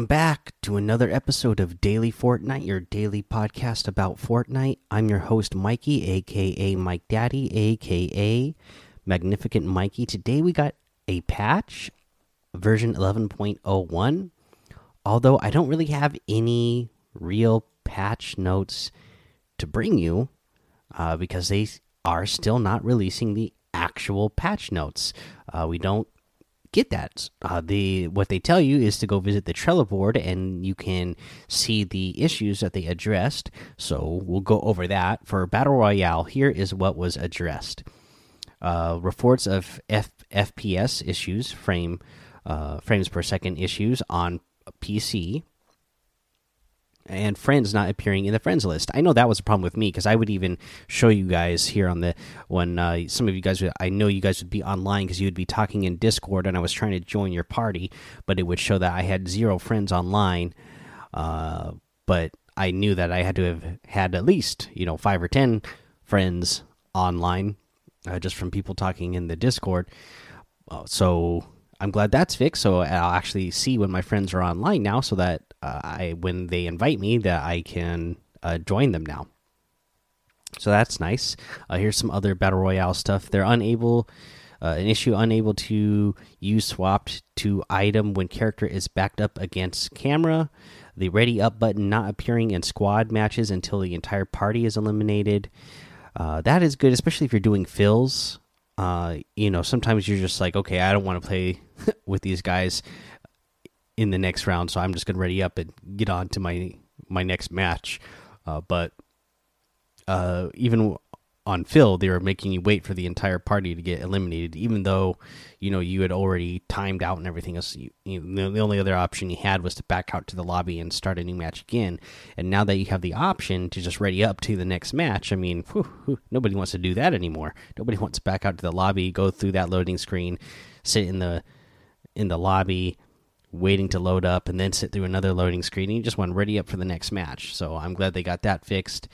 Welcome back to another episode of Daily Fortnite, your daily podcast about Fortnite. I'm your host, Mikey, aka Mike Daddy, aka Magnificent Mikey. Today we got a patch, version 11.01. Although I don't really have any real patch notes to bring you uh, because they are still not releasing the actual patch notes. Uh, we don't get that. Uh, the what they tell you is to go visit the Trello board, and you can see the issues that they addressed. So we'll go over that for Battle Royale. Here is what was addressed: uh, reports of F FPS issues, frame uh, frames per second issues on PC and friends not appearing in the friends list. I know that was a problem with me because I would even show you guys here on the when uh, some of you guys would, I know you guys would be online because you would be talking in Discord and I was trying to join your party, but it would show that I had zero friends online. Uh, but I knew that I had to have had at least you know five or ten friends online uh, just from people talking in the Discord. Uh, so I'm glad that's fixed. So I'll actually see when my friends are online now, so that uh, I when they invite me, that I can uh, join them now. So that's nice. Uh, here's some other battle royale stuff. They're unable. Uh, an issue unable to use swapped to item when character is backed up against camera. The ready up button not appearing in squad matches until the entire party is eliminated. Uh, that is good, especially if you're doing fills uh, you know, sometimes you're just like, okay, I don't want to play with these guys in the next round, so I'm just gonna ready up and get on to my my next match. Uh, but uh, even on fill, they were making you wait for the entire party to get eliminated, even though you know you had already timed out and everything else. You, you the only other option you had was to back out to the lobby and start a new match again. And now that you have the option to just ready up to the next match, I mean, whew, whew, nobody wants to do that anymore. Nobody wants to back out to the lobby, go through that loading screen, sit in the in the lobby waiting to load up and then sit through another loading screen. You just want ready up for the next match. So I'm glad they got that fixed.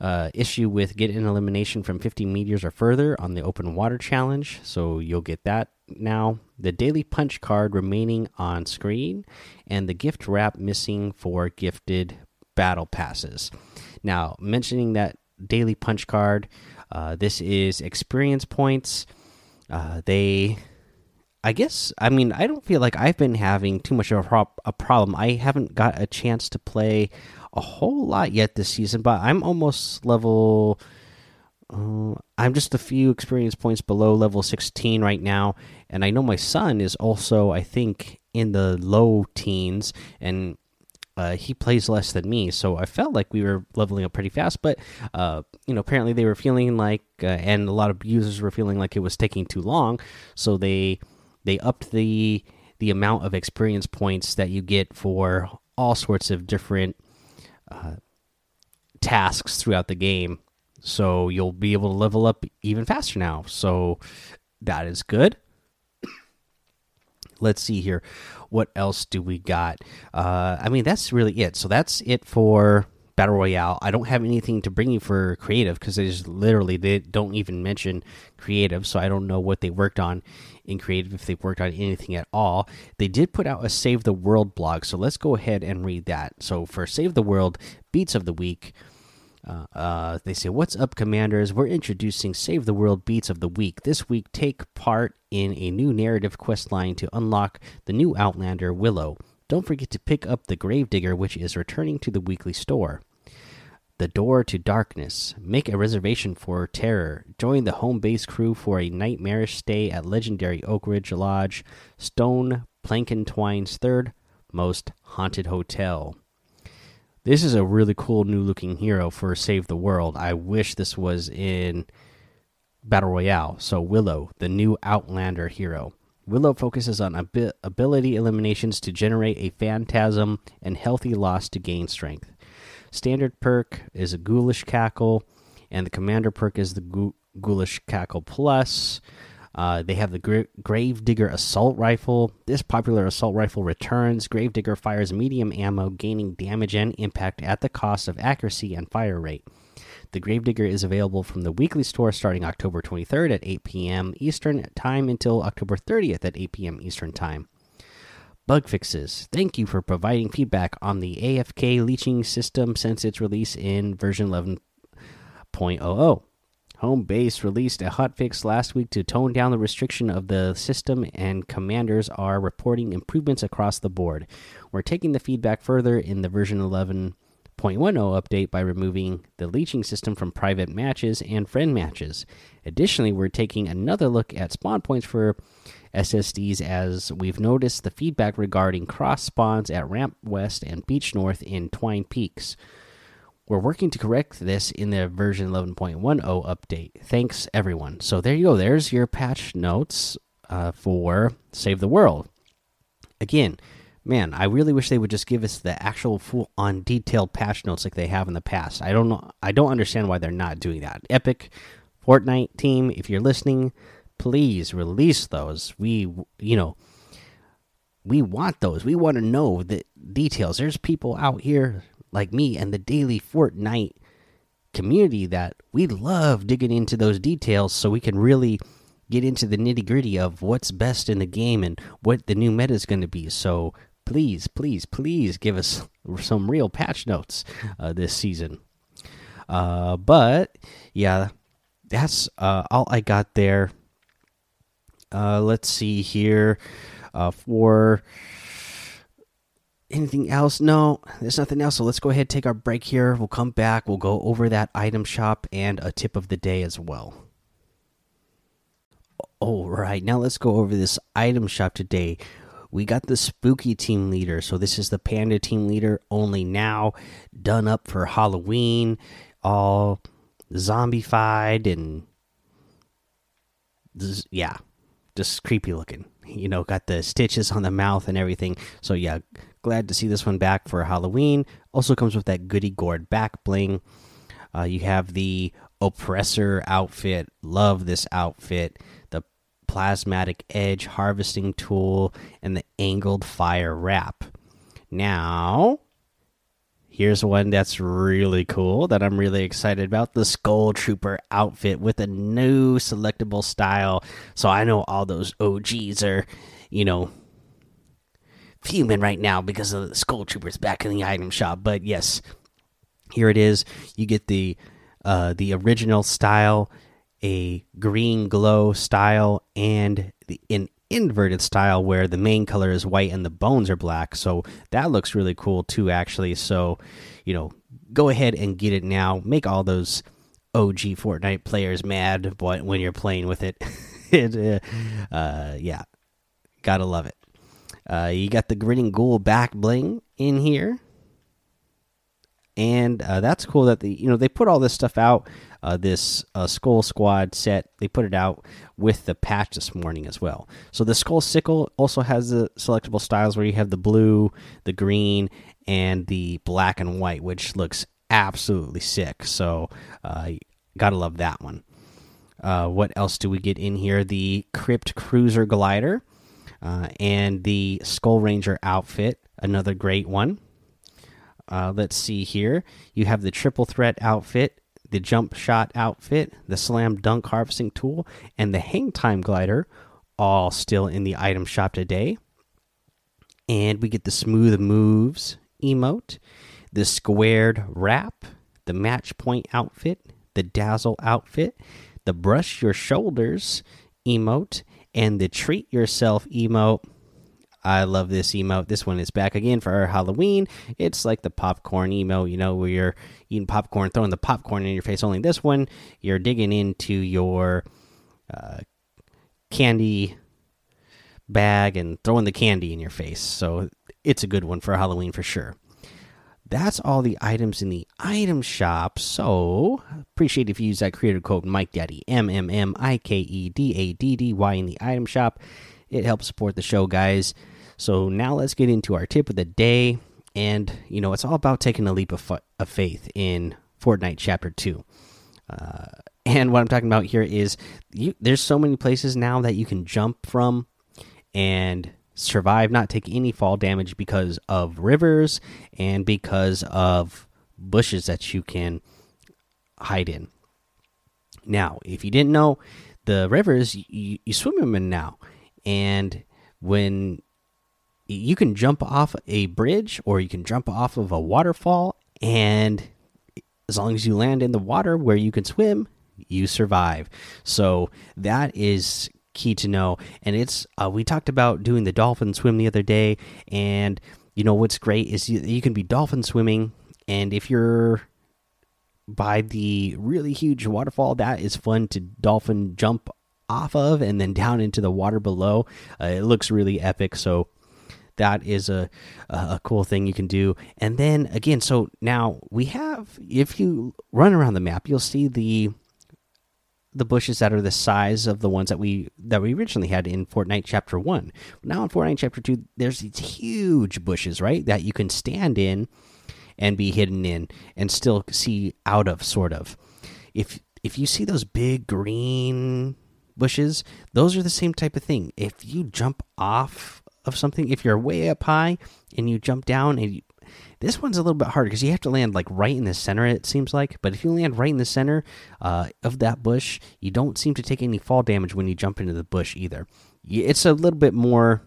Uh, issue with get an elimination from 50 meters or further on the open water challenge. So you'll get that now. The daily punch card remaining on screen and the gift wrap missing for gifted battle passes. Now, mentioning that daily punch card, uh, this is experience points. Uh, they I guess I mean I don't feel like I've been having too much of a, pro a, problem. I haven't got a chance to play a whole lot yet this season, but I'm almost level. Uh, I'm just a few experience points below level 16 right now, and I know my son is also I think in the low teens, and uh, he plays less than me, so I felt like we were leveling up pretty fast. But uh, you know, apparently they were feeling like, uh, and a lot of users were feeling like it was taking too long, so they they upped the the amount of experience points that you get for all sorts of different uh, tasks throughout the game. So you'll be able to level up even faster now. So that is good. Let's see here. What else do we got? Uh, I mean, that's really it. So that's it for battle royale. I don't have anything to bring you for creative because they just literally they don't even mention creative, so I don't know what they worked on in creative if they've worked on anything at all. They did put out a Save the World blog, so let's go ahead and read that. So for Save the World beats of the week. Uh, uh, they say, What's up, commanders? We're introducing Save the World Beats of the Week. This week, take part in a new narrative quest line to unlock the new Outlander, Willow. Don't forget to pick up the Gravedigger, which is returning to the weekly store. The Door to Darkness. Make a reservation for Terror. Join the home base crew for a nightmarish stay at legendary Oak Ridge Lodge, Stone Plankentwine's third most haunted hotel. This is a really cool new looking hero for Save the World. I wish this was in Battle Royale. So, Willow, the new Outlander hero. Willow focuses on ab ability eliminations to generate a phantasm and healthy loss to gain strength. Standard perk is a Ghoulish Cackle, and the Commander perk is the Ghoulish Cackle Plus. Uh, they have the Gra Gravedigger Assault Rifle. This popular assault rifle returns. Gravedigger fires medium ammo, gaining damage and impact at the cost of accuracy and fire rate. The Gravedigger is available from the weekly store starting October 23rd at 8 p.m. Eastern Time until October 30th at 8 p.m. Eastern Time. Bug fixes. Thank you for providing feedback on the AFK leeching system since its release in version 11.00. Home Base released a hotfix last week to tone down the restriction of the system, and commanders are reporting improvements across the board. We're taking the feedback further in the version 11.10 update by removing the leeching system from private matches and friend matches. Additionally, we're taking another look at spawn points for SSDs as we've noticed the feedback regarding cross spawns at Ramp West and Beach North in Twine Peaks. We're working to correct this in the version 11.10 update. Thanks, everyone. So there you go. There's your patch notes uh, for Save the World. Again, man, I really wish they would just give us the actual full on detailed patch notes like they have in the past. I don't know. I don't understand why they're not doing that. Epic, Fortnite team, if you're listening, please release those. We, you know, we want those. We want to know the details. There's people out here like me and the daily Fortnite community that we love digging into those details so we can really get into the nitty gritty of what's best in the game and what the new meta is going to be. So please, please, please give us some real patch notes uh, this season. Uh, but yeah, that's uh, all I got there. Uh, let's see here. Uh, for anything else? No, there's nothing else. So let's go ahead take our break here. We'll come back. We'll go over that item shop and a tip of the day as well. All right, now let's go over this item shop today. We got the spooky team leader. So this is the panda team leader only now done up for Halloween, all zombified and yeah, just creepy looking. You know, got the stitches on the mouth and everything. So yeah, glad to see this one back for Halloween. Also comes with that goody gourd back bling. Uh, you have the oppressor outfit. Love this outfit. The plasmatic edge harvesting tool and the angled fire wrap. Now, Here's one that's really cool that I'm really excited about the Skull Trooper outfit with a new selectable style. So I know all those OGs are, you know, fuming right now because of the Skull Troopers back in the item shop. But yes, here it is. You get the uh, the original style, a green glow style, and the in inverted style where the main color is white and the bones are black. So that looks really cool too, actually. So, you know, go ahead and get it now. Make all those OG Fortnite players mad but when you're playing with it. it uh, uh, yeah, gotta love it. Uh, you got the grinning ghoul back bling in here and uh, that's cool that the you know they put all this stuff out. Uh, this uh, Skull Squad set they put it out with the patch this morning as well. So the Skull Sickle also has the selectable styles where you have the blue, the green, and the black and white, which looks absolutely sick. So uh, gotta love that one. Uh, what else do we get in here? The Crypt Cruiser Glider uh, and the Skull Ranger outfit, another great one. Uh, let's see here. You have the triple threat outfit, the jump shot outfit, the slam dunk harvesting tool, and the hang time glider, all still in the item shop today. And we get the smooth moves emote, the squared wrap, the match point outfit, the dazzle outfit, the brush your shoulders emote, and the treat yourself emote I love this emote. This one is back again for Halloween. It's like the popcorn emote, you know, where you're eating popcorn, throwing the popcorn in your face. Only this one, you're digging into your uh, candy bag and throwing the candy in your face. So it's a good one for Halloween for sure. That's all the items in the item shop. So appreciate if you use that creator code Mike Daddy M M M I K E D A D D Y in the item shop. It helps support the show, guys. So now let's get into our tip of the day. And, you know, it's all about taking a leap of, of faith in Fortnite Chapter 2. Uh, and what I'm talking about here is you, there's so many places now that you can jump from and survive, not take any fall damage because of rivers and because of bushes that you can hide in. Now, if you didn't know, the rivers you, you swim in now, and when you can jump off a bridge or you can jump off of a waterfall, and as long as you land in the water where you can swim, you survive. So that is key to know. And it's uh, we talked about doing the dolphin swim the other day, and you know what's great is you, you can be dolphin swimming, and if you're by the really huge waterfall, that is fun to dolphin jump off of and then down into the water below. Uh, it looks really epic. So that is a a cool thing you can do. And then again, so now we have if you run around the map, you'll see the the bushes that are the size of the ones that we that we originally had in Fortnite Chapter One. Now in Fortnite Chapter Two, there's these huge bushes, right, that you can stand in and be hidden in and still see out of, sort of. If if you see those big green bushes, those are the same type of thing. If you jump off of something, if you're way up high and you jump down and you, this one's a little bit harder because you have to land like right in the center. It seems like, but if you land right in the center uh, of that bush, you don't seem to take any fall damage when you jump into the bush either. It's a little bit more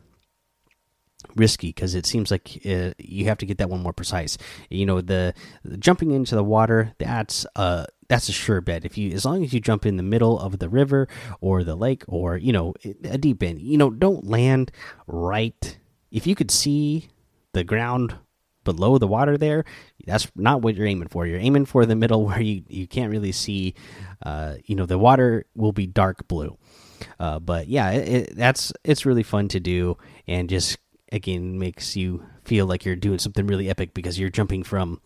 risky because it seems like uh, you have to get that one more precise. You know, the, the jumping into the water that's uh that's a sure bet. If you as long as you jump in the middle of the river or the lake or you know a deep end, you know, don't land right. If you could see the ground below the water there, that's not what you're aiming for. You're aiming for the middle where you you can't really see. Uh, you know, the water will be dark blue. Uh, but yeah, it, it, that's it's really fun to do and just again makes you feel like you're doing something really epic because you're jumping from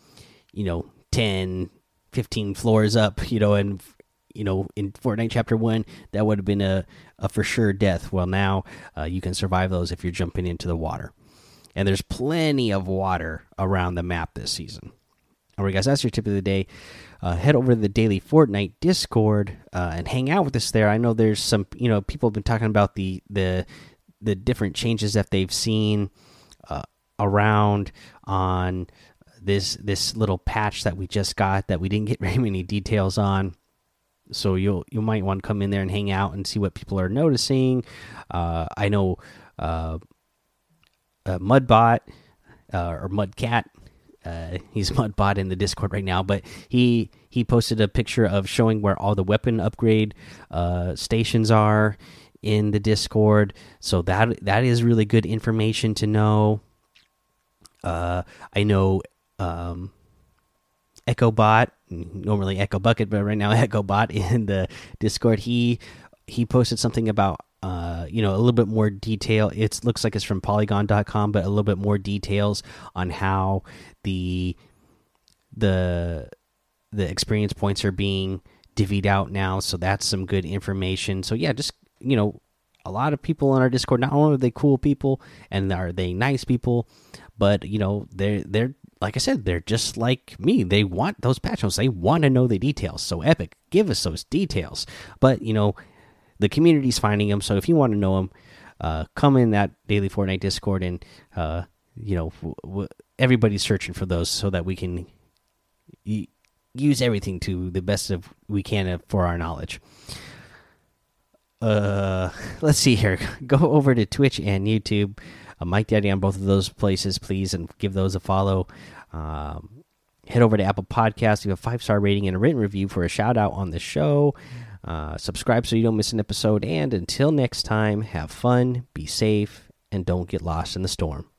you know 10 15 floors up you know and you know in fortnite chapter 1 that would have been a, a for sure death. Well now uh, you can survive those if you're jumping into the water. And there's plenty of water around the map this season. All right guys that's your tip of the day. Uh, head over to the daily fortnite discord uh, and hang out with us there. I know there's some you know people have been talking about the the the different changes that they've seen uh, around on this this little patch that we just got that we didn't get very many details on. So you'll you might want to come in there and hang out and see what people are noticing. Uh, I know uh, uh, Mudbot uh, or Mudcat. Uh, he's Mudbot in the Discord right now, but he he posted a picture of showing where all the weapon upgrade uh, stations are in the Discord. So that that is really good information to know. Uh, I know um, EchoBot, normally Echo Bucket, but right now EchoBot in the Discord. He he posted something about uh, you know a little bit more detail. It looks like it's from Polygon.com, but a little bit more details on how the the the experience points are being divvied out now. So that's some good information. So yeah, just you know, a lot of people on our Discord. Not only are they cool people and are they nice people, but you know they're they're like I said, they're just like me. They want those patch notes. They want to know the details. So Epic, give us those details. But you know, the community's finding them. So if you want to know them, uh, come in that daily Fortnite Discord, and uh, you know, everybody's searching for those so that we can use everything to the best of we can for our knowledge uh let's see here. Go over to twitch and youtube. Uh, mike daddy on both of those places please and give those a follow. Um, head over to apple podcast give a five star rating and a written review for a shout out on the show. Uh, subscribe so you don't miss an episode. And until next time have fun be safe and don't get lost in the storm